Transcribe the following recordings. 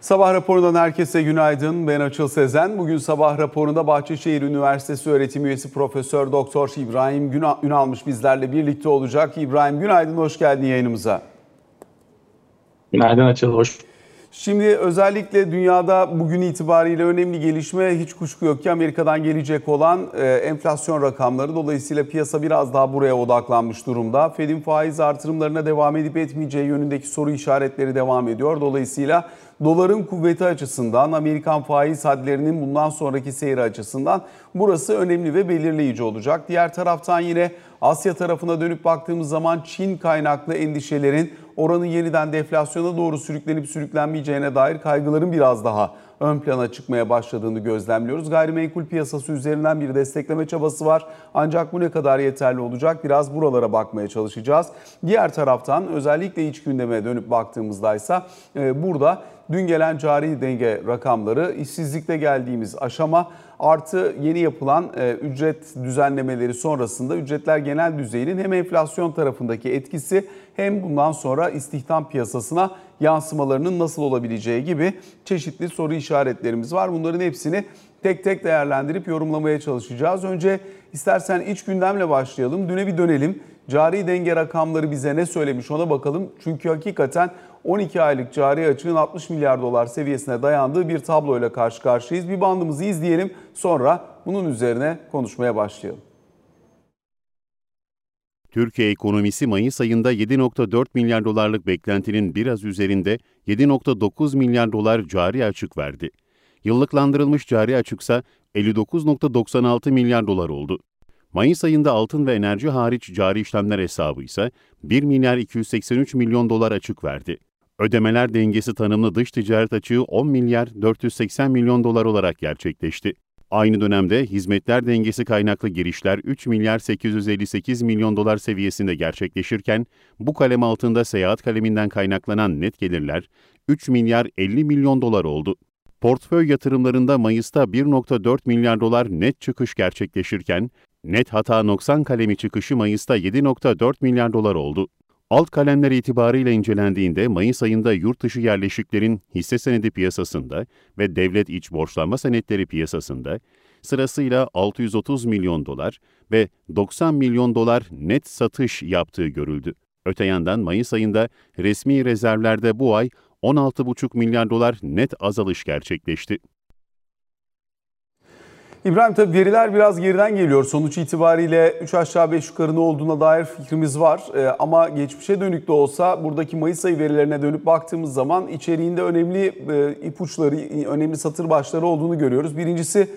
Sabah raporundan herkese günaydın. Ben Açıl Sezen. Bugün sabah raporunda Bahçeşehir Üniversitesi öğretim üyesi Profesör Doktor İbrahim Günalmış bizlerle birlikte olacak. İbrahim günaydın, hoş geldin yayınımıza. Günaydın Açıl, hoş Şimdi özellikle dünyada bugün itibariyle önemli gelişme hiç kuşku yok ki Amerika'dan gelecek olan e, enflasyon rakamları. Dolayısıyla piyasa biraz daha buraya odaklanmış durumda. Fed'in faiz artırımlarına devam edip etmeyeceği yönündeki soru işaretleri devam ediyor. Dolayısıyla doların kuvveti açısından, Amerikan faiz hadlerinin bundan sonraki seyri açısından burası önemli ve belirleyici olacak. Diğer taraftan yine Asya tarafına dönüp baktığımız zaman Çin kaynaklı endişelerin oranın yeniden deflasyona doğru sürüklenip sürüklenmeyeceğine dair kaygıların biraz daha ön plana çıkmaya başladığını gözlemliyoruz. Gayrimenkul piyasası üzerinden bir destekleme çabası var. Ancak bu ne kadar yeterli olacak? Biraz buralara bakmaya çalışacağız. Diğer taraftan özellikle iç gündeme dönüp baktığımızda ise e, burada dün gelen cari denge rakamları, işsizlikte geldiğimiz aşama artı yeni yapılan e, ücret düzenlemeleri sonrasında ücretler genel düzeyinin hem enflasyon tarafındaki etkisi hem bundan sonra istihdam piyasasına yansımalarının nasıl olabileceği gibi çeşitli soru işaretlerimiz var. Bunların hepsini tek tek değerlendirip yorumlamaya çalışacağız. Önce istersen iç gündemle başlayalım. Düne bir dönelim. Cari denge rakamları bize ne söylemiş ona bakalım. Çünkü hakikaten 12 aylık cari açığın 60 milyar dolar seviyesine dayandığı bir tabloyla karşı karşıyayız. Bir bandımızı izleyelim sonra bunun üzerine konuşmaya başlayalım. Türkiye ekonomisi Mayıs ayında 7.4 milyar dolarlık beklentinin biraz üzerinde 7.9 milyar dolar cari açık verdi. Yıllıklandırılmış cari açıksa 59.96 milyar dolar oldu. Mayıs ayında altın ve enerji hariç cari işlemler hesabı ise 1 milyar 283 milyon dolar açık verdi. Ödemeler dengesi tanımlı dış ticaret açığı 10 milyar 480 milyon dolar olarak gerçekleşti. Aynı dönemde hizmetler dengesi kaynaklı girişler 3 milyar 858 milyon dolar seviyesinde gerçekleşirken bu kalem altında seyahat kaleminden kaynaklanan net gelirler 3 milyar 50 milyon dolar oldu. Portföy yatırımlarında Mayıs'ta 1.4 milyar dolar net çıkış gerçekleşirken net hata noksan kalemi çıkışı Mayıs'ta 7.4 milyar dolar oldu. Alt kalemler itibarıyla incelendiğinde Mayıs ayında yurt dışı yerleşiklerin hisse senedi piyasasında ve devlet iç borçlanma senetleri piyasasında sırasıyla 630 milyon dolar ve 90 milyon dolar net satış yaptığı görüldü. Öte yandan Mayıs ayında resmi rezervlerde bu ay 16,5 milyar dolar net azalış gerçekleşti. İbrahim tabi veriler biraz geriden geliyor. Sonuç itibariyle 3 aşağı 5 yukarı ne olduğuna dair fikrimiz var. Ee, ama geçmişe dönük de olsa buradaki Mayıs ayı verilerine dönüp baktığımız zaman içeriğinde önemli e, ipuçları, önemli satır başları olduğunu görüyoruz. Birincisi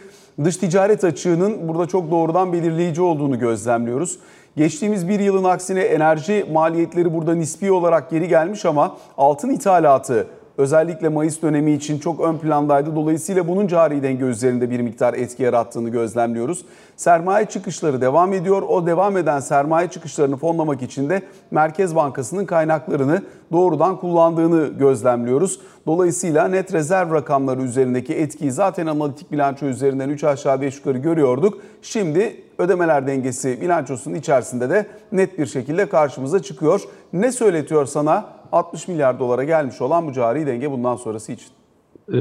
dış ticaret açığının burada çok doğrudan belirleyici olduğunu gözlemliyoruz. Geçtiğimiz bir yılın aksine enerji maliyetleri burada nispi olarak geri gelmiş ama altın ithalatı özellikle Mayıs dönemi için çok ön plandaydı. Dolayısıyla bunun cari denge üzerinde bir miktar etki yarattığını gözlemliyoruz. Sermaye çıkışları devam ediyor. O devam eden sermaye çıkışlarını fonlamak için de Merkez Bankası'nın kaynaklarını doğrudan kullandığını gözlemliyoruz. Dolayısıyla net rezerv rakamları üzerindeki etkiyi zaten analitik bilanço üzerinden 3 aşağı 5 yukarı görüyorduk. Şimdi ödemeler dengesi bilançosunun içerisinde de net bir şekilde karşımıza çıkıyor. Ne söyletiyor sana 60 milyar dolara gelmiş olan bu cari denge bundan sonrası için? Ee,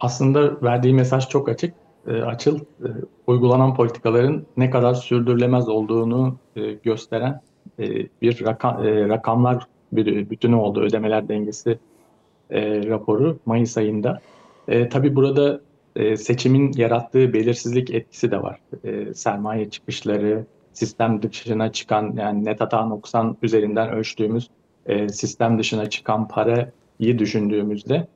aslında verdiği mesaj çok açık. Ee, açıl, e, uygulanan politikaların ne kadar sürdürülemez olduğunu e, gösteren e, bir rakam, rakamlar bütünü oldu ödemeler dengesi raporu Mayıs ayında. Tabii burada seçimin yarattığı belirsizlik etkisi de var. Sermaye çıkışları, sistem dışına çıkan yani net hata noksan üzerinden ölçtüğümüz e, sistem dışına çıkan parayı düşündüğümüzde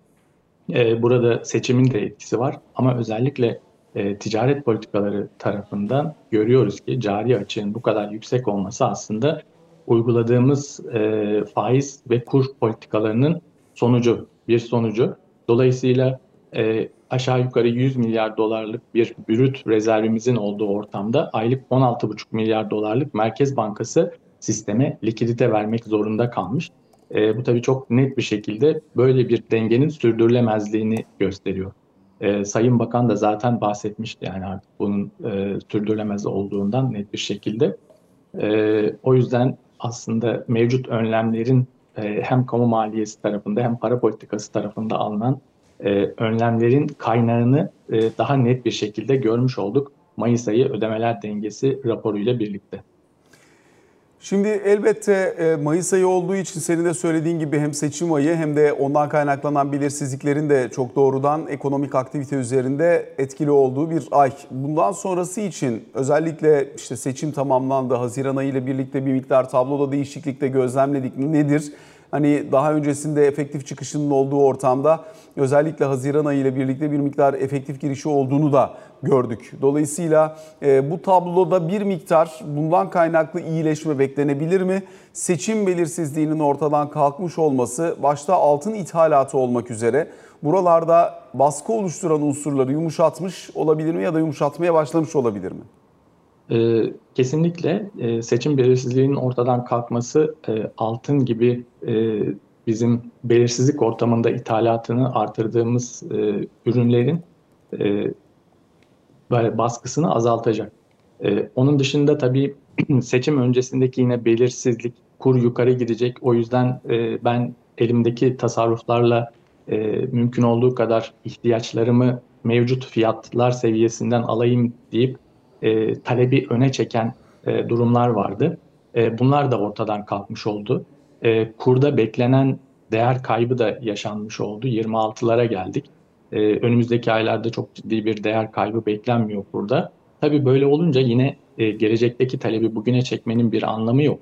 e, burada seçimin de etkisi var. Ama özellikle e, ticaret politikaları tarafından görüyoruz ki cari açığın bu kadar yüksek olması aslında uyguladığımız e, faiz ve kur politikalarının sonucu, bir sonucu. Dolayısıyla e, aşağı yukarı 100 milyar dolarlık bir brüt rezervimizin olduğu ortamda aylık 16,5 milyar dolarlık Merkez Bankası sisteme likidite vermek zorunda kalmış. E, bu tabii çok net bir şekilde böyle bir dengenin sürdürülemezliğini gösteriyor. E, Sayın Bakan da zaten bahsetmişti yani artık bunun e, sürdürülemez olduğundan net bir şekilde. E, o yüzden aslında mevcut önlemlerin e, hem kamu maliyesi tarafında hem para politikası tarafında alınan e, önlemlerin kaynağını e, daha net bir şekilde görmüş olduk Mayıs ayı ödemeler dengesi raporuyla birlikte. Şimdi elbette e, Mayıs ayı olduğu için senin de söylediğin gibi hem seçim ayı hem de ondan kaynaklanan belirsizliklerin de çok doğrudan ekonomik aktivite üzerinde etkili olduğu bir ay. Bundan sonrası için özellikle işte seçim tamamlandı. Haziran ayı ile birlikte bir miktar tabloda değişiklik de gözlemledik. Nedir? Hani daha öncesinde efektif çıkışının olduğu ortamda özellikle Haziran ayı ile birlikte bir miktar efektif girişi olduğunu da gördük. Dolayısıyla e, bu tabloda bir miktar bundan kaynaklı iyileşme beklenebilir mi? Seçim belirsizliğinin ortadan kalkmış olması başta altın ithalatı olmak üzere buralarda baskı oluşturan unsurları yumuşatmış olabilir mi ya da yumuşatmaya başlamış olabilir mi? E, kesinlikle e, seçim belirsizliğinin ortadan kalkması e, altın gibi e, bizim belirsizlik ortamında ithalatını artırdığımız e, ürünlerin e, baskısını azaltacak. E, onun dışında tabii seçim öncesindeki yine belirsizlik, kur yukarı gidecek. O yüzden e, ben elimdeki tasarruflarla e, mümkün olduğu kadar ihtiyaçlarımı mevcut fiyatlar seviyesinden alayım deyip e, talebi öne çeken e, durumlar vardı. E, bunlar da ortadan kalkmış oldu. E, kurda beklenen değer kaybı da yaşanmış oldu. 26'lara geldik. E, önümüzdeki aylarda çok ciddi bir değer kaybı beklenmiyor kurda. Tabii böyle olunca yine e, gelecekteki talebi bugüne çekmenin bir anlamı yok.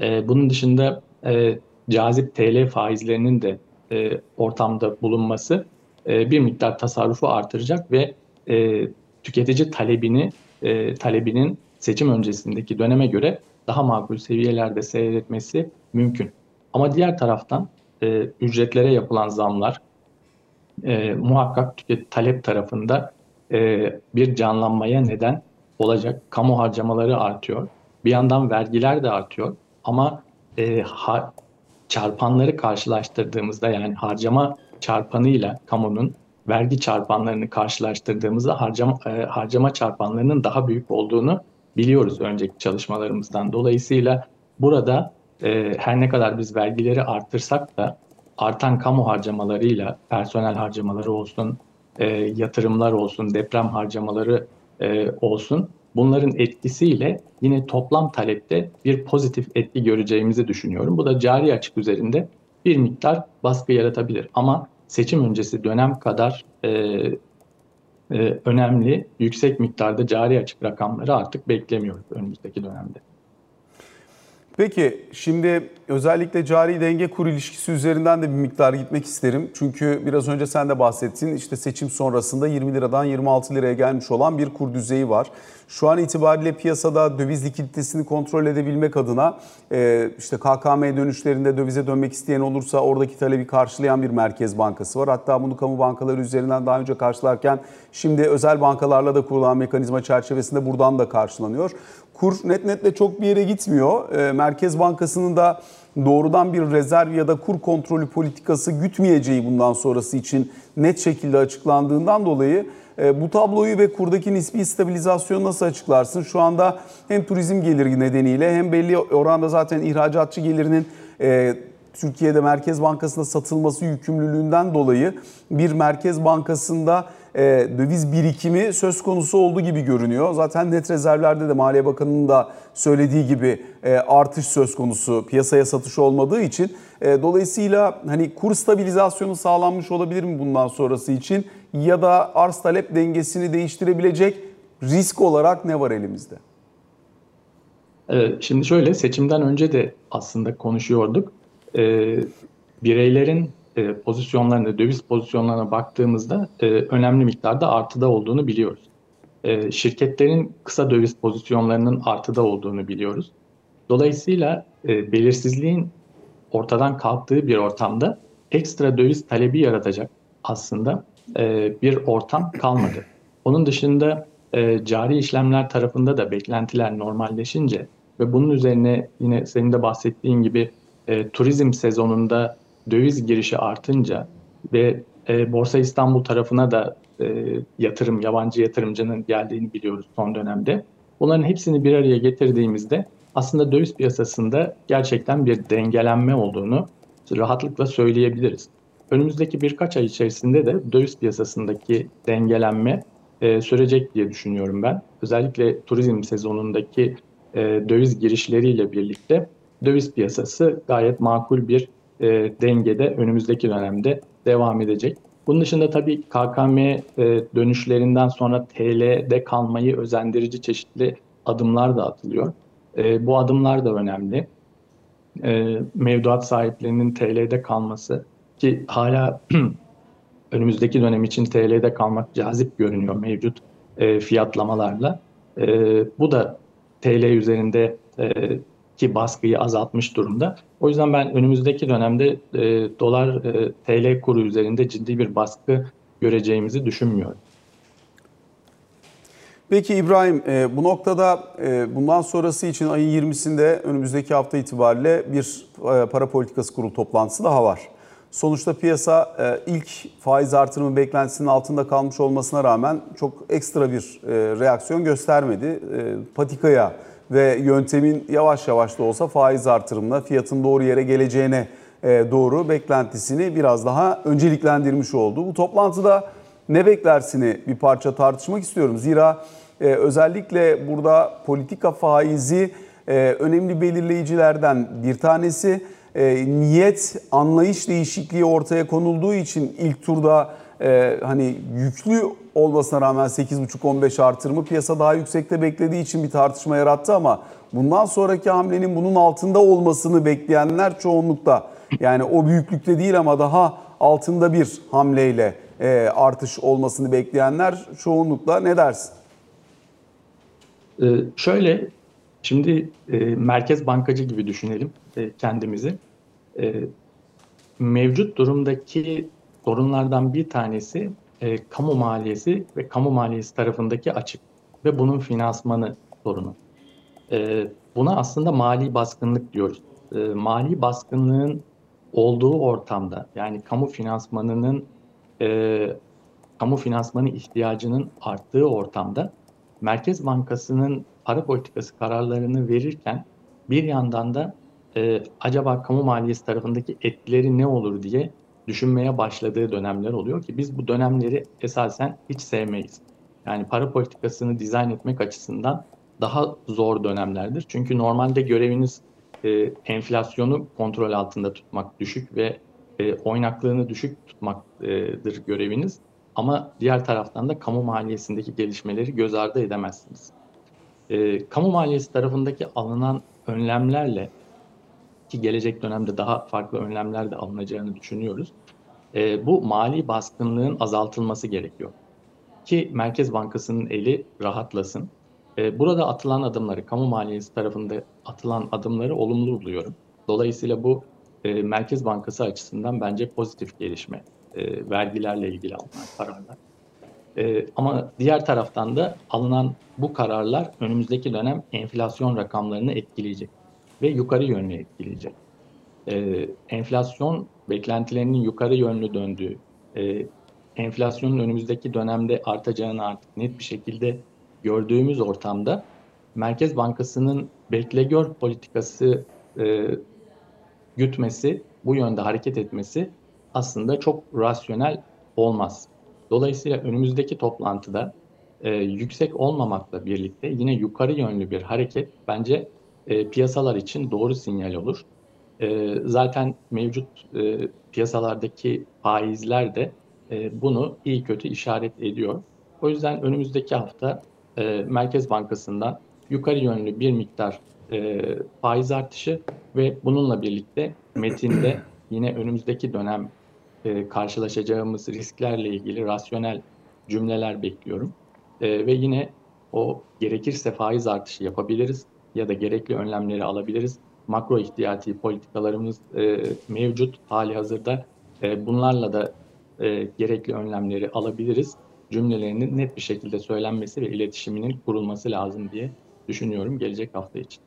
E, bunun dışında e, cazip TL faizlerinin de e, ortamda bulunması e, bir miktar tasarrufu artıracak ve e, tüketici talebini e, talebinin seçim öncesindeki döneme göre daha makul seviyelerde seyretmesi mümkün. Ama diğer taraftan e, ücretlere yapılan zamlar e, muhakkak tüket talep tarafında e, bir canlanmaya neden olacak. Kamu harcamaları artıyor. Bir yandan vergiler de artıyor. Ama e, ha, çarpanları karşılaştırdığımızda yani harcama çarpanıyla kamunun vergi çarpanlarını karşılaştırdığımızda harcama, e, harcama çarpanlarının daha büyük olduğunu biliyoruz önceki çalışmalarımızdan. Dolayısıyla burada e, her ne kadar biz vergileri arttırsak da artan kamu harcamalarıyla personel harcamaları olsun, e, yatırımlar olsun, deprem harcamaları olsun bunların etkisiyle yine toplam talepte bir pozitif etki göreceğimizi düşünüyorum. Bu da cari açık üzerinde bir miktar baskı yaratabilir. Ama seçim öncesi dönem kadar e, e, önemli, yüksek miktarda cari açık rakamları artık beklemiyoruz önümüzdeki dönemde. Peki şimdi özellikle cari denge kur ilişkisi üzerinden de bir miktar gitmek isterim. Çünkü biraz önce sen de bahsettin işte seçim sonrasında 20 liradan 26 liraya gelmiş olan bir kur düzeyi var. Şu an itibariyle piyasada döviz likiditesini kontrol edebilmek adına e, işte KKM dönüşlerinde dövize dönmek isteyen olursa oradaki talebi karşılayan bir merkez bankası var. Hatta bunu kamu bankaları üzerinden daha önce karşılarken şimdi özel bankalarla da kurulan mekanizma çerçevesinde buradan da karşılanıyor. Kur net netle çok bir yere gitmiyor. E, merkez Bankası'nın da doğrudan bir rezerv ya da kur kontrolü politikası gütmeyeceği bundan sonrası için net şekilde açıklandığından dolayı e, bu tabloyu ve kurdaki nispi stabilizasyonu nasıl açıklarsın? Şu anda hem turizm geliri nedeniyle hem belli oranda zaten ihracatçı gelirinin e, Türkiye'de Merkez Bankası'nda satılması yükümlülüğünden dolayı bir Merkez Bankası'nda e, döviz birikimi söz konusu olduğu gibi görünüyor. Zaten net rezervlerde de Maliye Bakanı'nın da söylediği gibi e, artış söz konusu piyasaya satış olmadığı için. E, dolayısıyla hani kur stabilizasyonu sağlanmış olabilir mi bundan sonrası için? Ya da arz talep dengesini değiştirebilecek risk olarak ne var elimizde? Şimdi şöyle seçimden önce de aslında konuşuyorduk. Bireylerin e, pozisyonlarına, döviz pozisyonlarına baktığımızda e, önemli miktarda artıda olduğunu biliyoruz. E, şirketlerin kısa döviz pozisyonlarının artıda olduğunu biliyoruz. Dolayısıyla belirsizliğin ortadan kalktığı bir ortamda ekstra döviz talebi yaratacak aslında bir ortam kalmadı. Onun dışında cari işlemler tarafında da beklentiler normalleşince ve bunun üzerine yine senin de bahsettiğin gibi e, turizm sezonunda döviz girişi artınca ve e, Borsa İstanbul tarafına da e, yatırım, yabancı yatırımcının geldiğini biliyoruz son dönemde. Bunların hepsini bir araya getirdiğimizde aslında döviz piyasasında gerçekten bir dengelenme olduğunu rahatlıkla söyleyebiliriz. önümüzdeki birkaç ay içerisinde de döviz piyasasındaki dengelenme e, sürecek diye düşünüyorum ben. Özellikle turizm sezonundaki e, döviz girişleriyle birlikte döviz piyasası gayet makul bir e, dengede önümüzdeki dönemde devam edecek. Bunun dışında tabii KKM e, dönüşlerinden sonra TL'de kalmayı özendirici çeşitli adımlar da atılıyor. E, bu adımlar da önemli. E, mevduat sahiplerinin TL'de kalması ki hala önümüzdeki dönem için TL'de kalmak cazip görünüyor mevcut e, fiyatlamalarla. E, bu da TL üzerinde e, ki baskıyı azaltmış durumda. O yüzden ben önümüzdeki dönemde e, dolar e, TL kuru üzerinde ciddi bir baskı göreceğimizi düşünmüyorum. Peki İbrahim e, bu noktada e, bundan sonrası için ayın 20'sinde önümüzdeki hafta itibariyle bir e, para politikası kurulu toplantısı daha var. Sonuçta piyasa ilk faiz artırımı beklentisinin altında kalmış olmasına rağmen çok ekstra bir reaksiyon göstermedi. Patikaya ve yöntemin yavaş yavaş da olsa faiz artırımına fiyatın doğru yere geleceğine doğru beklentisini biraz daha önceliklendirmiş oldu. Bu toplantıda ne beklersini bir parça tartışmak istiyorum. Zira özellikle burada politika faizi önemli belirleyicilerden bir tanesi e, niyet, anlayış değişikliği ortaya konulduğu için ilk turda e, hani yüklü olmasına rağmen 8,5-15 artırımı piyasa daha yüksekte beklediği için bir tartışma yarattı ama bundan sonraki hamlenin bunun altında olmasını bekleyenler çoğunlukta yani o büyüklükte değil ama daha altında bir hamleyle e, artış olmasını bekleyenler çoğunlukla ne dersin? Ee, şöyle Şimdi e, merkez bankacı gibi düşünelim e, kendimizi. E, mevcut durumdaki sorunlardan bir tanesi e, kamu maliyesi ve kamu maliyesi tarafındaki açık ve bunun finansmanı sorunu. E, buna aslında mali baskınlık diyoruz. E, mali baskınlığın olduğu ortamda yani kamu finansmanının e, kamu finansmanı ihtiyacının arttığı ortamda Merkez Bankası'nın para politikası kararlarını verirken bir yandan da e, acaba kamu maliyesi tarafındaki etkileri ne olur diye düşünmeye başladığı dönemler oluyor ki biz bu dönemleri esasen hiç sevmeyiz. Yani para politikasını dizayn etmek açısından daha zor dönemlerdir. Çünkü normalde göreviniz e, enflasyonu kontrol altında tutmak, düşük ve e, oynaklığını düşük tutmaktır göreviniz. Ama diğer taraftan da kamu maliyesindeki gelişmeleri göz ardı edemezsiniz. E, kamu maliyesi tarafındaki alınan önlemlerle ki gelecek dönemde daha farklı önlemler de alınacağını düşünüyoruz. E, bu mali baskınlığın azaltılması gerekiyor. Ki Merkez Bankası'nın eli rahatlasın. E, burada atılan adımları, kamu maliyesi tarafında atılan adımları olumlu buluyorum. Dolayısıyla bu e, Merkez Bankası açısından bence pozitif gelişme. E, vergilerle ilgili alınan kararlar. E, ama diğer taraftan da alınan bu kararlar önümüzdeki dönem enflasyon rakamlarını etkileyecek ve yukarı yönlü etkileyecek. E, enflasyon beklentilerinin yukarı yönlü döndüğü, e, enflasyonun önümüzdeki dönemde artacağını artık net bir şekilde gördüğümüz ortamda Merkez Bankası'nın bekle gör politikası e, gütmesi, bu yönde hareket etmesi aslında çok rasyonel olmaz. Dolayısıyla önümüzdeki toplantıda e, yüksek olmamakla birlikte yine yukarı yönlü bir hareket bence e, piyasalar için doğru sinyal olur. E, zaten mevcut e, piyasalardaki faizler de e, bunu iyi kötü işaret ediyor. O yüzden önümüzdeki hafta e, Merkez Bankası'ndan yukarı yönlü bir miktar e, faiz artışı ve bununla birlikte metinde yine önümüzdeki dönem e, karşılaşacağımız risklerle ilgili rasyonel cümleler bekliyorum. E, ve yine o gerekirse faiz artışı yapabiliriz ya da gerekli önlemleri alabiliriz. Makro ihtiyati politikalarımız e, mevcut hali hazırda. E, bunlarla da e, gerekli önlemleri alabiliriz. Cümlelerinin net bir şekilde söylenmesi ve iletişiminin kurulması lazım diye düşünüyorum gelecek hafta için.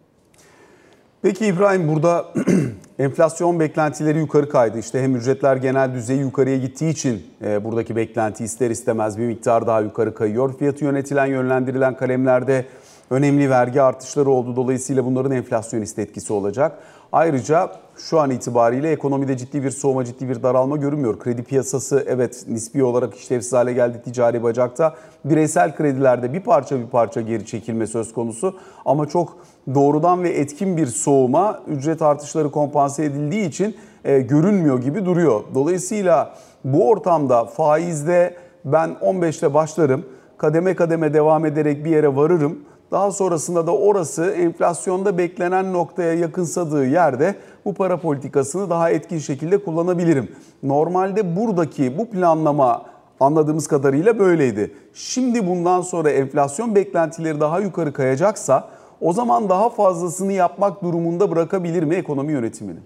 Peki İbrahim burada enflasyon beklentileri yukarı kaydı. İşte hem ücretler genel düzeyi yukarıya gittiği için e, buradaki beklenti ister istemez bir miktar daha yukarı kayıyor. Fiyatı yönetilen, yönlendirilen kalemlerde önemli vergi artışları oldu. Dolayısıyla bunların enflasyonist etkisi olacak. Ayrıca şu an itibariyle ekonomide ciddi bir soğuma, ciddi bir daralma görünmüyor. Kredi piyasası evet nispi olarak işlevsiz hale geldi ticari bacakta. Bireysel kredilerde bir parça bir parça geri çekilme söz konusu. Ama çok doğrudan ve etkin bir soğuma ücret artışları kompanse edildiği için e, görünmüyor gibi duruyor. Dolayısıyla bu ortamda faizde ben 15'te başlarım, kademe kademe devam ederek bir yere varırım. Daha sonrasında da orası enflasyonda beklenen noktaya yakınsadığı yerde bu para politikasını daha etkin şekilde kullanabilirim. Normalde buradaki bu planlama anladığımız kadarıyla böyleydi. Şimdi bundan sonra enflasyon beklentileri daha yukarı kayacaksa o zaman daha fazlasını yapmak durumunda bırakabilir mi ekonomi yönetimini?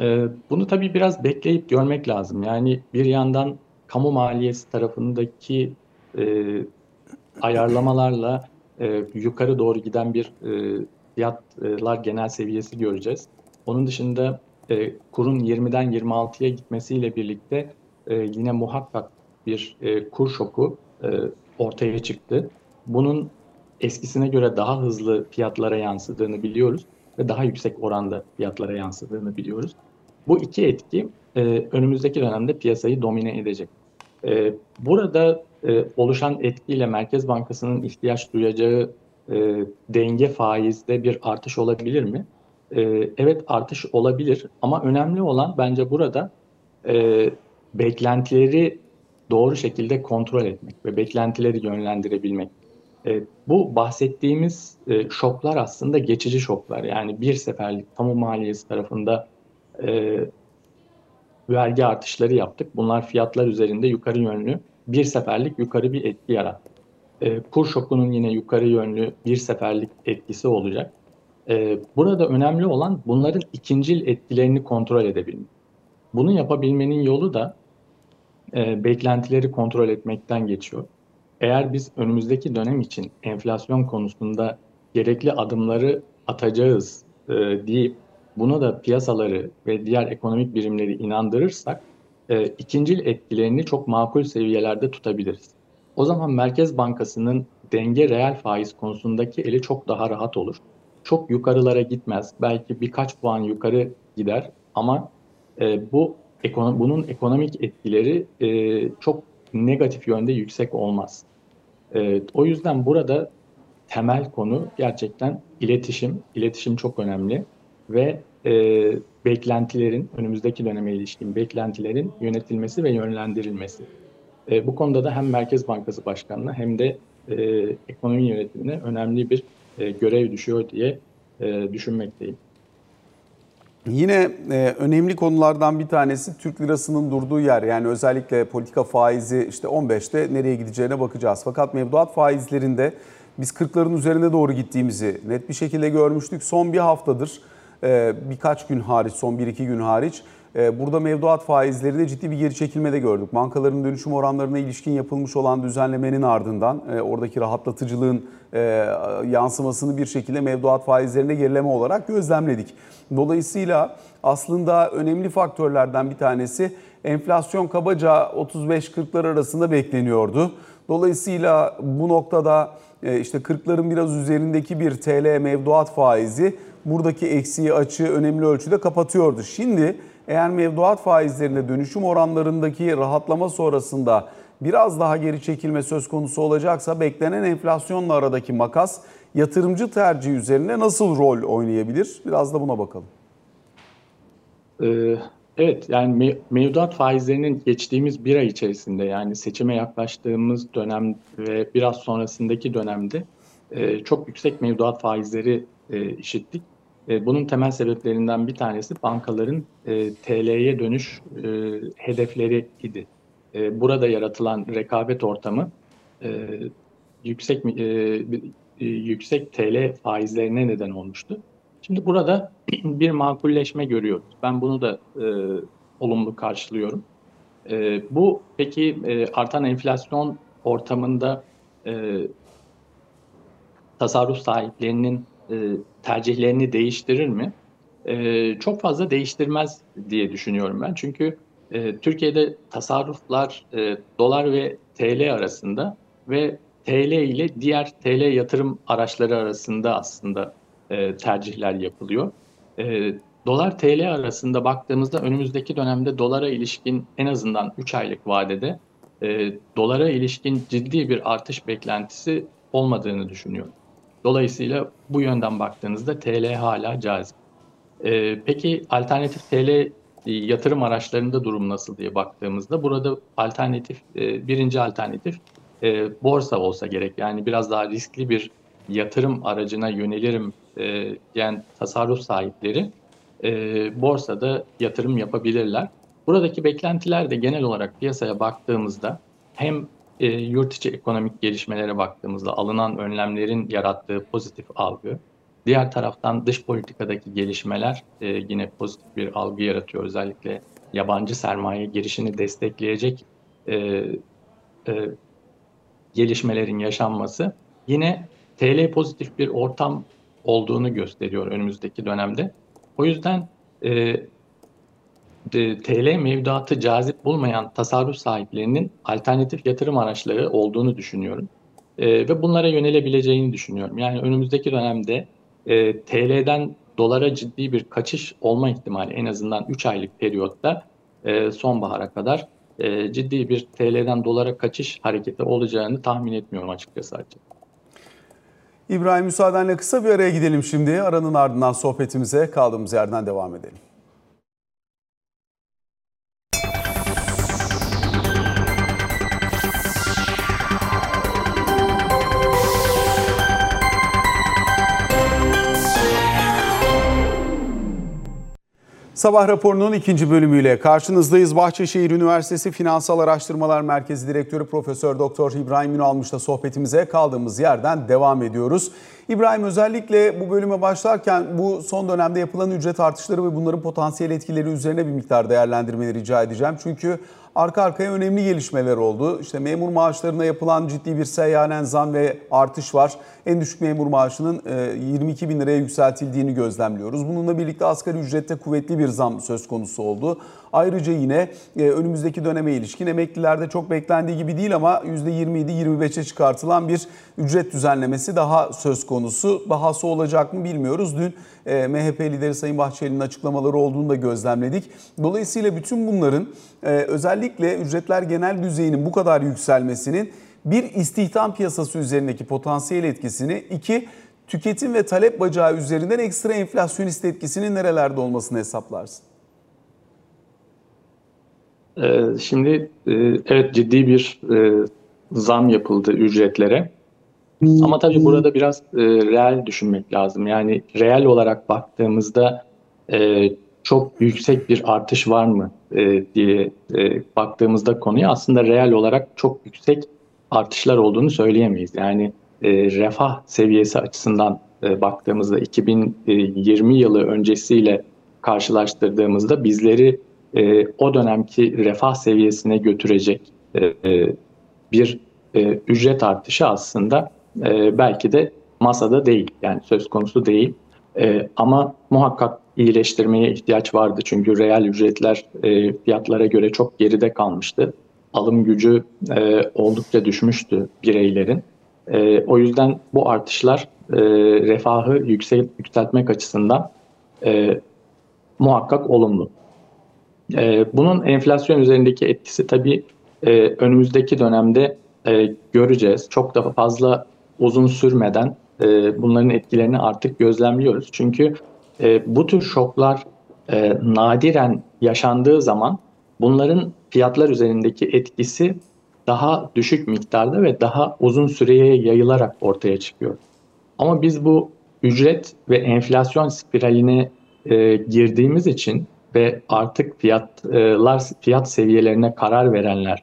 Ee, bunu tabii biraz bekleyip görmek lazım. Yani bir yandan kamu maliyesi tarafındaki e, ayarlamalarla e, yukarı doğru giden bir e, fiyatlar genel seviyesi göreceğiz. Onun dışında e, kurun 20'den 26'ya gitmesiyle birlikte e, yine muhakkak bir e, kur şoku e, ortaya çıktı. Bunun eskisine göre daha hızlı fiyatlara yansıdığını biliyoruz ve daha yüksek oranda fiyatlara yansıdığını biliyoruz. Bu iki etki e, önümüzdeki dönemde piyasayı domine edecek. E, burada e, oluşan etkiyle Merkez Bankası'nın ihtiyaç duyacağı e, denge faizde bir artış olabilir mi? E, evet artış olabilir ama önemli olan bence burada e, beklentileri doğru şekilde kontrol etmek ve beklentileri yönlendirebilmek. E, bu bahsettiğimiz e, şoklar aslında geçici şoklar. Yani bir seferlik kamu maliyesi tarafında e, vergi artışları yaptık. Bunlar fiyatlar üzerinde yukarı yönlü bir seferlik yukarı bir etki yarattı. E, kur şokunun yine yukarı yönlü bir seferlik etkisi olacak. E, burada önemli olan bunların ikincil etkilerini kontrol edebilmek. Bunu yapabilmenin yolu da e, beklentileri kontrol etmekten geçiyor. Eğer biz önümüzdeki dönem için enflasyon konusunda gerekli adımları atacağız e, deyip buna da piyasaları ve diğer ekonomik birimleri inandırırsak e, ikincil etkilerini çok makul seviyelerde tutabiliriz. O zaman Merkez Bankası'nın denge reel faiz konusundaki eli çok daha rahat olur. Çok yukarılara gitmez. Belki birkaç puan yukarı gider ama e, bu ekonom bunun ekonomik etkileri e, çok negatif yönde yüksek olmaz. E, o yüzden burada temel konu gerçekten iletişim. İletişim çok önemli ve e, beklentilerin, önümüzdeki döneme ilişkin beklentilerin yönetilmesi ve yönlendirilmesi. E, bu konuda da hem Merkez Bankası Başkanı'na hem de e, ekonomi yönetimine önemli bir e, görev düşüyor diye e, düşünmekteyim. Yine e, önemli konulardan bir tanesi Türk lirasının durduğu yer. Yani özellikle politika faizi işte 15'te nereye gideceğine bakacağız. Fakat mevduat faizlerinde biz 40'ların üzerine doğru gittiğimizi net bir şekilde görmüştük. Son bir haftadır birkaç gün hariç, son 1-2 gün hariç e, burada mevduat faizlerinde ciddi bir geri çekilme de gördük. Bankaların dönüşüm oranlarına ilişkin yapılmış olan düzenlemenin ardından e, oradaki rahatlatıcılığın yansımasını bir şekilde mevduat faizlerinde gerileme olarak gözlemledik. Dolayısıyla aslında önemli faktörlerden bir tanesi enflasyon kabaca 35-40'lar arasında bekleniyordu. Dolayısıyla bu noktada işte 40'ların biraz üzerindeki bir TL mevduat faizi buradaki eksiği açığı önemli ölçüde kapatıyordu. Şimdi eğer mevduat faizlerinde dönüşüm oranlarındaki rahatlama sonrasında biraz daha geri çekilme söz konusu olacaksa beklenen enflasyonla aradaki makas yatırımcı tercihi üzerine nasıl rol oynayabilir? Biraz da buna bakalım. Ee, evet yani mevduat faizlerinin geçtiğimiz bir ay içerisinde yani seçime yaklaştığımız dönem ve biraz sonrasındaki dönemde e, çok yüksek mevduat faizleri e, işittik. Bunun temel sebeplerinden bir tanesi bankaların e, TL'ye dönüş e, hedefleri idi. E, burada yaratılan rekabet ortamı yüksek yüksek TL faizlerine neden olmuştu. Şimdi burada bir makulleşme görüyoruz. Ben bunu da olumlu karşılıyorum. Bu peki artan enflasyon ortamında tasarruf sahiplerinin tercihlerini değiştirir mi? E, çok fazla değiştirmez diye düşünüyorum ben. Çünkü e, Türkiye'de tasarruflar e, dolar ve TL arasında ve TL ile diğer TL yatırım araçları arasında aslında e, tercihler yapılıyor. E, dolar TL arasında baktığımızda önümüzdeki dönemde dolara ilişkin en azından 3 aylık vadede e, dolara ilişkin ciddi bir artış beklentisi olmadığını düşünüyorum. Dolayısıyla bu yönden baktığınızda TL hala cazip. E, peki alternatif TL yatırım araçlarında durum nasıl diye baktığımızda burada alternatif e, birinci alternatif e, borsa olsa gerek. Yani biraz daha riskli bir yatırım aracına yönelirim e, diyen tasarruf sahipleri e, borsada yatırım yapabilirler. Buradaki beklentiler de genel olarak piyasaya baktığımızda hem e, yurt içi ekonomik gelişmelere baktığımızda alınan önlemlerin yarattığı pozitif algı, diğer taraftan dış politikadaki gelişmeler e, yine pozitif bir algı yaratıyor. Özellikle yabancı sermaye girişini destekleyecek e, e, gelişmelerin yaşanması yine TL pozitif bir ortam olduğunu gösteriyor önümüzdeki dönemde. O yüzden e, TL mevduatı cazip bulmayan tasarruf sahiplerinin alternatif yatırım araçları olduğunu düşünüyorum. E, ve bunlara yönelebileceğini düşünüyorum. Yani önümüzdeki dönemde e, TL'den dolara ciddi bir kaçış olma ihtimali en azından 3 aylık periyotta e, sonbahara kadar e, ciddi bir TL'den dolara kaçış hareketi olacağını tahmin etmiyorum açıkçası. Açık. İbrahim müsaadenle kısa bir araya gidelim şimdi. Aranın ardından sohbetimize kaldığımız yerden devam edelim. Sabah raporunun ikinci bölümüyle karşınızdayız. Bahçeşehir Üniversitesi Finansal Araştırmalar Merkezi Direktörü Profesör Doktor İbrahim Ünalmış'la sohbetimize kaldığımız yerden devam ediyoruz. İbrahim özellikle bu bölüme başlarken bu son dönemde yapılan ücret artışları ve bunların potansiyel etkileri üzerine bir miktar değerlendirmeleri rica edeceğim. Çünkü arka arkaya önemli gelişmeler oldu. İşte memur maaşlarına yapılan ciddi bir seyyanen zam ve artış var. En düşük memur maaşının 22 e, bin liraya yükseltildiğini gözlemliyoruz. Bununla birlikte asgari ücrette kuvvetli bir zam söz konusu oldu. Ayrıca yine e, önümüzdeki döneme ilişkin emeklilerde çok beklendiği gibi değil ama %27-25'e çıkartılan bir ücret düzenlemesi daha söz konusu. Dahası olacak mı bilmiyoruz. Dün e, MHP lideri Sayın Bahçeli'nin açıklamaları olduğunu da gözlemledik. Dolayısıyla bütün bunların özellikle ücretler genel düzeyinin bu kadar yükselmesinin bir istihdam piyasası üzerindeki potansiyel etkisini, iki tüketim ve talep bacağı üzerinden ekstra enflasyonist etkisinin nerelerde olmasını hesaplarsın? Ee, şimdi e, evet ciddi bir e, zam yapıldı ücretlere. Ama tabii burada biraz e, reel düşünmek lazım. Yani reel olarak baktığımızda çok yüksek bir artış var mı diye baktığımızda konuya aslında reel olarak çok yüksek artışlar olduğunu söyleyemeyiz. Yani e, refah seviyesi açısından e, baktığımızda 2020 yılı öncesiyle karşılaştırdığımızda bizleri e, o dönemki refah seviyesine götürecek e, e, bir e, ücret artışı aslında e, belki de masada değil yani söz konusu değil. E, ama muhakkak iyileştirmeye ihtiyaç vardı çünkü reel ücretler e, fiyatlara göre çok geride kalmıştı alım gücü e, oldukça düşmüştü bireylerin. E, o yüzden bu artışlar e, refahı yüksel, yükseltmek açısından e, muhakkak olumlu. E, bunun enflasyon üzerindeki etkisi tabii e, önümüzdeki dönemde e, göreceğiz. Çok daha fazla uzun sürmeden e, bunların etkilerini artık gözlemliyoruz. Çünkü e, bu tür şoklar e, nadiren yaşandığı zaman bunların fiyatlar üzerindeki etkisi daha düşük miktarda ve daha uzun süreye yayılarak ortaya çıkıyor. Ama biz bu ücret ve enflasyon spiraline e, girdiğimiz için ve artık fiyatlar fiyat seviyelerine karar verenler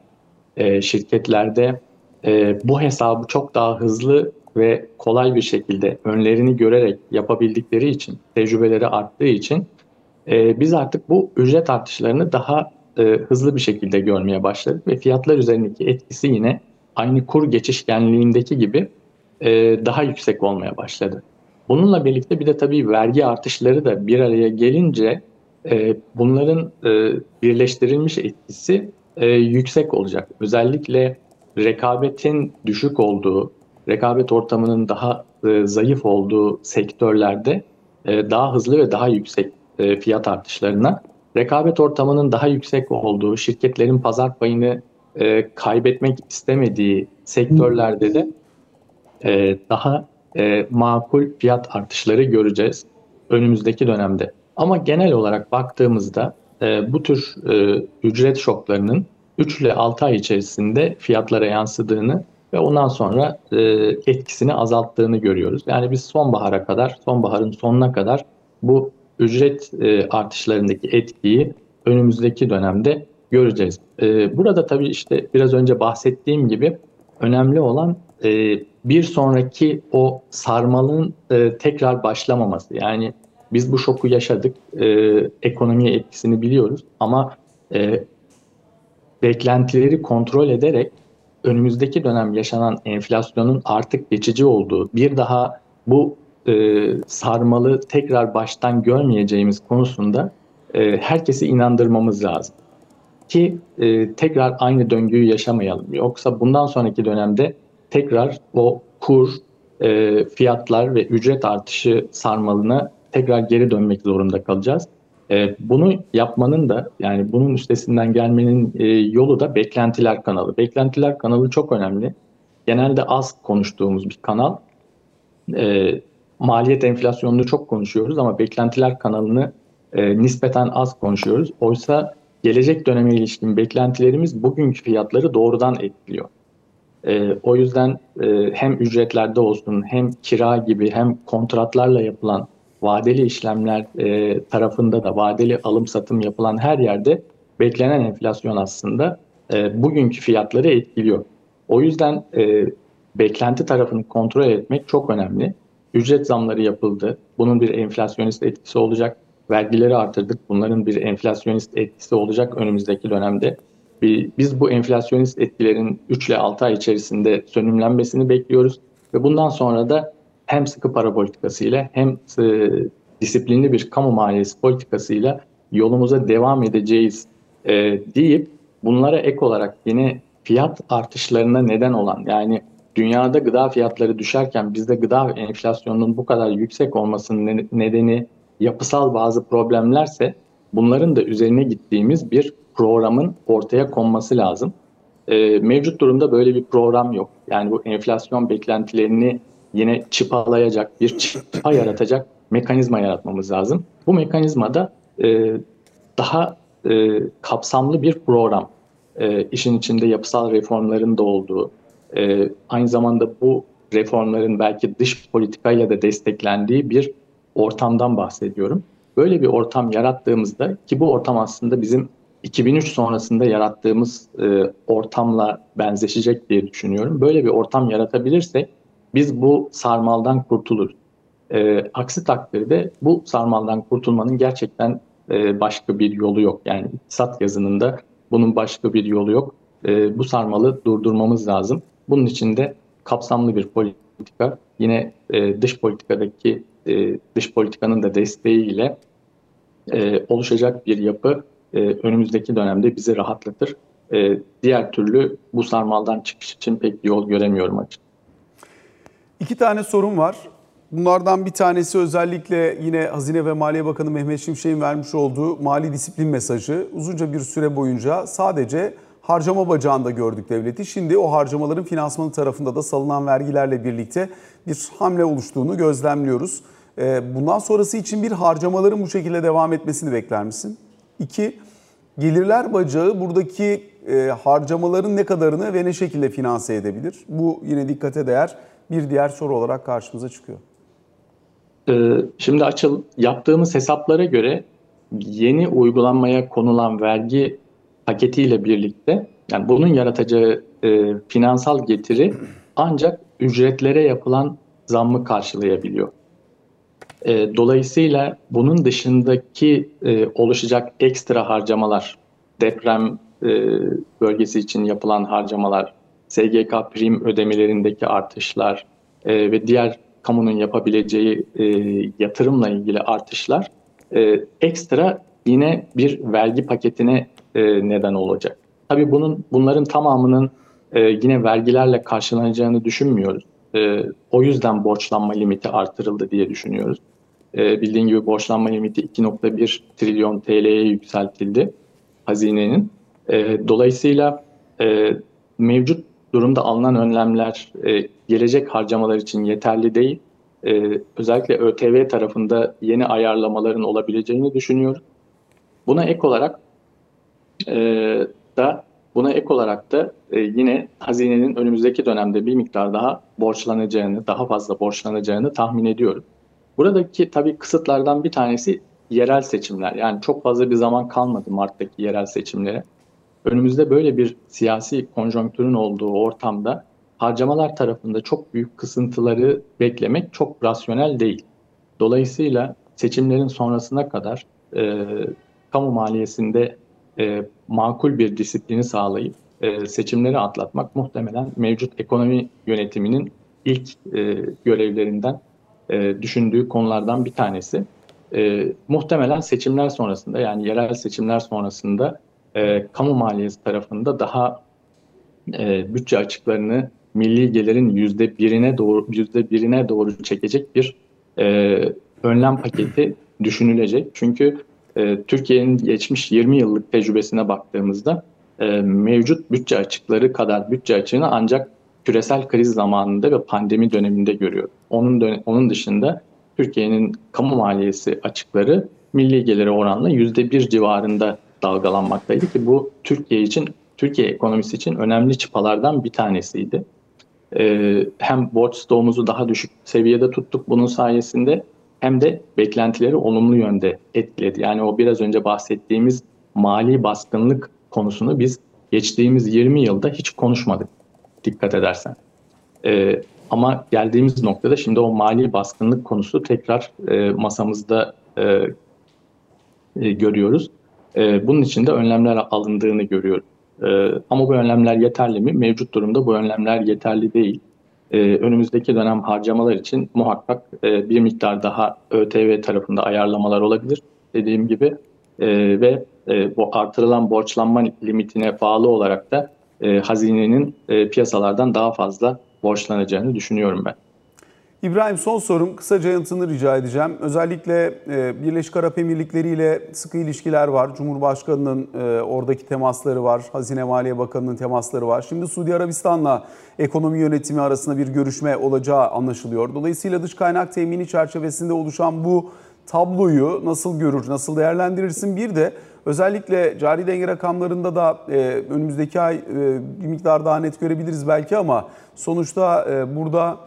e, şirketlerde e, bu hesabı çok daha hızlı ve kolay bir şekilde önlerini görerek yapabildikleri için, tecrübeleri arttığı için e, biz artık bu ücret artışlarını daha hızlı bir şekilde görmeye başladık ve fiyatlar üzerindeki etkisi yine aynı kur geçişkenliğindeki gibi daha yüksek olmaya başladı. Bununla birlikte bir de tabii vergi artışları da bir araya gelince e, bunların e, birleştirilmiş etkisi e, yüksek olacak. Özellikle rekabetin düşük olduğu, rekabet ortamının daha e, zayıf olduğu sektörlerde daha hızlı ve daha yüksek fiyat artışlarına, rekabet ortamının daha yüksek olduğu, şirketlerin pazar payını kaybetmek istemediği sektörlerde de daha makul fiyat artışları göreceğiz önümüzdeki dönemde. Ama genel olarak baktığımızda e, bu tür e, ücret şoklarının 3 ile 6 ay içerisinde fiyatlara yansıdığını ve ondan sonra e, etkisini azalttığını görüyoruz. Yani biz sonbahara kadar, sonbaharın sonuna kadar bu ücret e, artışlarındaki etkiyi önümüzdeki dönemde göreceğiz. E, burada tabii işte biraz önce bahsettiğim gibi önemli olan e, bir sonraki o sarmalın e, tekrar başlamaması. Yani biz bu şoku yaşadık, e, ekonomiye etkisini biliyoruz ama e, beklentileri kontrol ederek önümüzdeki dönem yaşanan enflasyonun artık geçici olduğu, bir daha bu e, sarmalı tekrar baştan görmeyeceğimiz konusunda e, herkesi inandırmamız lazım. Ki e, tekrar aynı döngüyü yaşamayalım. Yoksa bundan sonraki dönemde tekrar o kur, e, fiyatlar ve ücret artışı sarmalına tekrar geri dönmek zorunda kalacağız. E, bunu yapmanın da yani bunun üstesinden gelmenin e, yolu da beklentiler kanalı. Beklentiler kanalı çok önemli. Genelde az konuştuğumuz bir kanal. E, maliyet enflasyonunu çok konuşuyoruz ama beklentiler kanalını e, nispeten az konuşuyoruz. Oysa gelecek döneme ilişkin beklentilerimiz bugünkü fiyatları doğrudan etkiliyor. E, o yüzden e, hem ücretlerde olsun hem kira gibi hem kontratlarla yapılan vadeli işlemler e, tarafında da vadeli alım satım yapılan her yerde beklenen enflasyon aslında e, bugünkü fiyatları etkiliyor. O yüzden e, beklenti tarafını kontrol etmek çok önemli. Ücret zamları yapıldı. Bunun bir enflasyonist etkisi olacak. Vergileri artırdık. Bunların bir enflasyonist etkisi olacak önümüzdeki dönemde. Biz bu enflasyonist etkilerin 3 ile 6 ay içerisinde sönümlenmesini bekliyoruz. Ve bundan sonra da hem sıkı para politikasıyla hem e, disiplinli bir kamu maliyesi politikasıyla yolumuza devam edeceğiz e, deyip bunlara ek olarak yine fiyat artışlarına neden olan yani dünyada gıda fiyatları düşerken bizde gıda enflasyonunun bu kadar yüksek olmasının nedeni yapısal bazı problemlerse bunların da üzerine gittiğimiz bir programın ortaya konması lazım. E, mevcut durumda böyle bir program yok. Yani bu enflasyon beklentilerini yine çıpalayacak, bir çıpa yaratacak mekanizma yaratmamız lazım. Bu mekanizmada e, daha e, kapsamlı bir program, e, işin içinde yapısal reformların da olduğu, e, aynı zamanda bu reformların belki dış politikayla da desteklendiği bir ortamdan bahsediyorum. Böyle bir ortam yarattığımızda ki bu ortam aslında bizim 2003 sonrasında yarattığımız e, ortamla benzeşecek diye düşünüyorum. Böyle bir ortam yaratabilirsek biz bu sarmaldan kurtuluruz. E, aksi takdirde bu sarmaldan kurtulmanın gerçekten e, başka bir yolu yok. Yani iktisat yazınında bunun başka bir yolu yok. E, bu sarmalı durdurmamız lazım. Bunun için de kapsamlı bir politika, yine e, dış politikadaki e, dış politikanın da desteğiyle e, oluşacak bir yapı e, önümüzdeki dönemde bizi rahatlatır. E, diğer türlü bu sarmaldan çıkış için pek bir yol göremiyorum açıkçası. İki tane sorun var. Bunlardan bir tanesi özellikle yine Hazine ve Maliye Bakanı Mehmet Şimşek'in vermiş olduğu mali disiplin mesajı. Uzunca bir süre boyunca sadece harcama bacağında gördük devleti. Şimdi o harcamaların finansmanı tarafında da salınan vergilerle birlikte bir hamle oluştuğunu gözlemliyoruz. Ee, bundan sonrası için bir harcamaların bu şekilde devam etmesini bekler misin? İki, gelirler bacağı buradaki e, harcamaların ne kadarını ve ne şekilde finanse edebilir? Bu yine dikkate değer bir diğer soru olarak karşımıza çıkıyor. Ee, şimdi açıl yaptığımız hesaplara göre yeni uygulanmaya konulan vergi paketiyle birlikte yani bunun yaratacağı e, finansal getiri ancak ücretlere yapılan zammı karşılayabiliyor. E, dolayısıyla bunun dışındaki e, oluşacak ekstra harcamalar, deprem e, bölgesi için yapılan harcamalar, SGK prim ödemelerindeki artışlar e, ve diğer kamunun yapabileceği e, yatırımla ilgili artışlar e, ekstra yine bir vergi paketine e, neden olacak. Tabii bunun bunların tamamının e, yine vergilerle karşılanacağını düşünmüyoruz. E, o yüzden borçlanma limiti artırıldı diye düşünüyoruz. E, bildiğin gibi borçlanma limiti 2.1 trilyon TL'ye yükseltildi hazinenin. E, dolayısıyla e, mevcut durumda alınan önlemler e, gelecek harcamalar için yeterli değil. E, özellikle ÖTV tarafında yeni ayarlamaların olabileceğini düşünüyoruz. Buna ek olarak e, da buna ek olarak da e, yine hazinenin önümüzdeki dönemde bir miktar daha borçlanacağını, daha fazla borçlanacağını tahmin ediyoruz. Buradaki tabii kısıtlardan bir tanesi yerel seçimler. Yani çok fazla bir zaman kalmadı Mart'taki yerel seçimlere. Önümüzde böyle bir siyasi konjonktürün olduğu ortamda harcamalar tarafında çok büyük kısıntıları beklemek çok rasyonel değil. Dolayısıyla seçimlerin sonrasına kadar e, kamu maliyesinde e, makul bir disiplini sağlayıp e, seçimleri atlatmak muhtemelen mevcut ekonomi yönetiminin ilk e, görevlerinden e, düşündüğü konulardan bir tanesi. E, muhtemelen seçimler sonrasında yani yerel seçimler sonrasında e, kamu maliyesi tarafında daha e, bütçe açıklarını milli gelirin yüzde birine doğru yüzde birine doğru çekecek bir e, önlem paketi düşünülecek. Çünkü e, Türkiye'nin geçmiş 20 yıllık tecrübesine baktığımızda e, mevcut bütçe açıkları kadar bütçe açığını ancak küresel kriz zamanında ve pandemi döneminde görüyor. Onun dön- onun dışında Türkiye'nin kamu maliyesi açıkları milli geliri oranla yüzde bir civarında dalgalanmaktaydı ki bu Türkiye için Türkiye ekonomisi için önemli çıpalardan bir tanesiydi. Ee, hem borç stoğumuzu daha düşük seviyede tuttuk bunun sayesinde hem de beklentileri olumlu yönde etkiledi. Yani o biraz önce bahsettiğimiz mali baskınlık konusunu biz geçtiğimiz 20 yılda hiç konuşmadık dikkat edersen. Ee, ama geldiğimiz noktada şimdi o mali baskınlık konusu tekrar e, masamızda e, e, görüyoruz. E, bunun için de önlemler alındığını görüyoruz. E, ama bu önlemler yeterli mi? Mevcut durumda bu önlemler yeterli değil. E, önümüzdeki dönem harcamalar için muhakkak e, bir miktar daha ÖTV tarafında ayarlamalar olabilir. Dediğim gibi e, ve e, bu artırılan borçlanma limitine bağlı olarak da e, hazinenin e, piyasalardan daha fazla borçlanacağını düşünüyorum ben. İbrahim son sorum kısaca yanıtını rica edeceğim. Özellikle e, Birleşik Arap Emirlikleri ile sıkı ilişkiler var. Cumhurbaşkanının e, oradaki temasları var. Hazine Maliye Bakanı'nın temasları var. Şimdi Suudi Arabistan'la ekonomi yönetimi arasında bir görüşme olacağı anlaşılıyor. Dolayısıyla dış kaynak temini çerçevesinde oluşan bu tabloyu nasıl görür, nasıl değerlendirirsin? Bir de özellikle cari denge rakamlarında da e, önümüzdeki ay bir miktar daha net görebiliriz belki ama sonuçta burada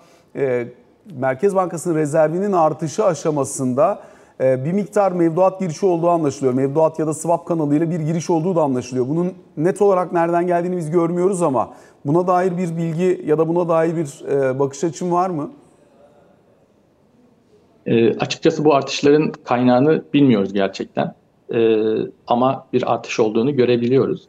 Merkez Bankası'nın rezervinin artışı aşamasında e, bir miktar mevduat girişi olduğu anlaşılıyor. Mevduat ya da swap kanalıyla bir giriş olduğu da anlaşılıyor. Bunun net olarak nereden geldiğini biz görmüyoruz ama buna dair bir bilgi ya da buna dair bir e, bakış açın var mı? E, açıkçası bu artışların kaynağını bilmiyoruz gerçekten. E, ama bir artış olduğunu görebiliyoruz.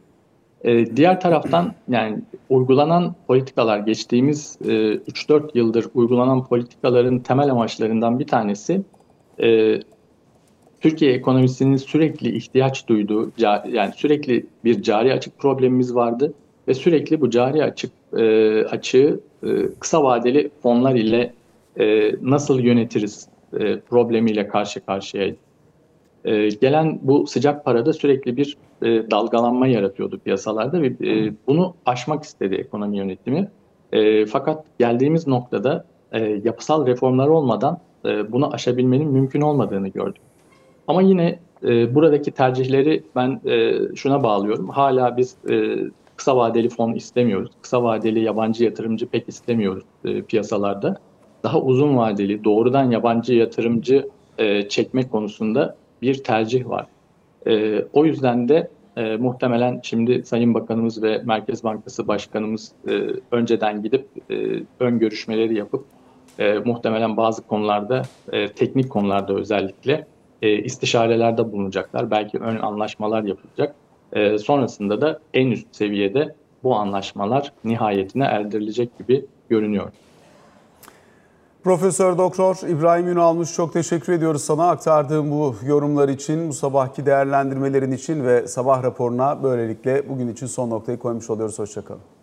E, diğer taraftan yani uygulanan politikalar geçtiğimiz e, 3-4 yıldır uygulanan politikaların temel amaçlarından bir tanesi e, Türkiye ekonomisinin sürekli ihtiyaç duyduğu yani sürekli bir cari açık problemimiz vardı ve sürekli bu cari açık e, açığı e, kısa vadeli fonlar ile e, nasıl yönetiriz e, problemiyle karşı karşıyaydık. E, gelen bu sıcak parada sürekli bir e, dalgalanma yaratıyordu piyasalarda ve e, bunu aşmak istedi ekonomi yönetimi. E, fakat geldiğimiz noktada e, yapısal reformlar olmadan e, bunu aşabilmenin mümkün olmadığını gördük. Ama yine e, buradaki tercihleri ben e, şuna bağlıyorum. Hala biz e, kısa vadeli fon istemiyoruz. Kısa vadeli yabancı yatırımcı pek istemiyoruz e, piyasalarda. Daha uzun vadeli doğrudan yabancı yatırımcı e, çekme konusunda bir tercih var. E, o yüzden de e, muhtemelen şimdi Sayın Bakanımız ve Merkez Bankası Başkanımız e, önceden gidip e, ön görüşmeleri yapıp e, muhtemelen bazı konularda, e, teknik konularda özellikle e, istişarelerde bulunacaklar. Belki ön anlaşmalar yapılacak. E, sonrasında da en üst seviyede bu anlaşmalar nihayetine erdirilecek gibi görünüyor. Profesör Doktor İbrahim Ünalmış çok teşekkür ediyoruz sana aktardığım bu yorumlar için, bu sabahki değerlendirmelerin için ve sabah raporuna böylelikle bugün için son noktayı koymuş oluyoruz. Hoşçakalın.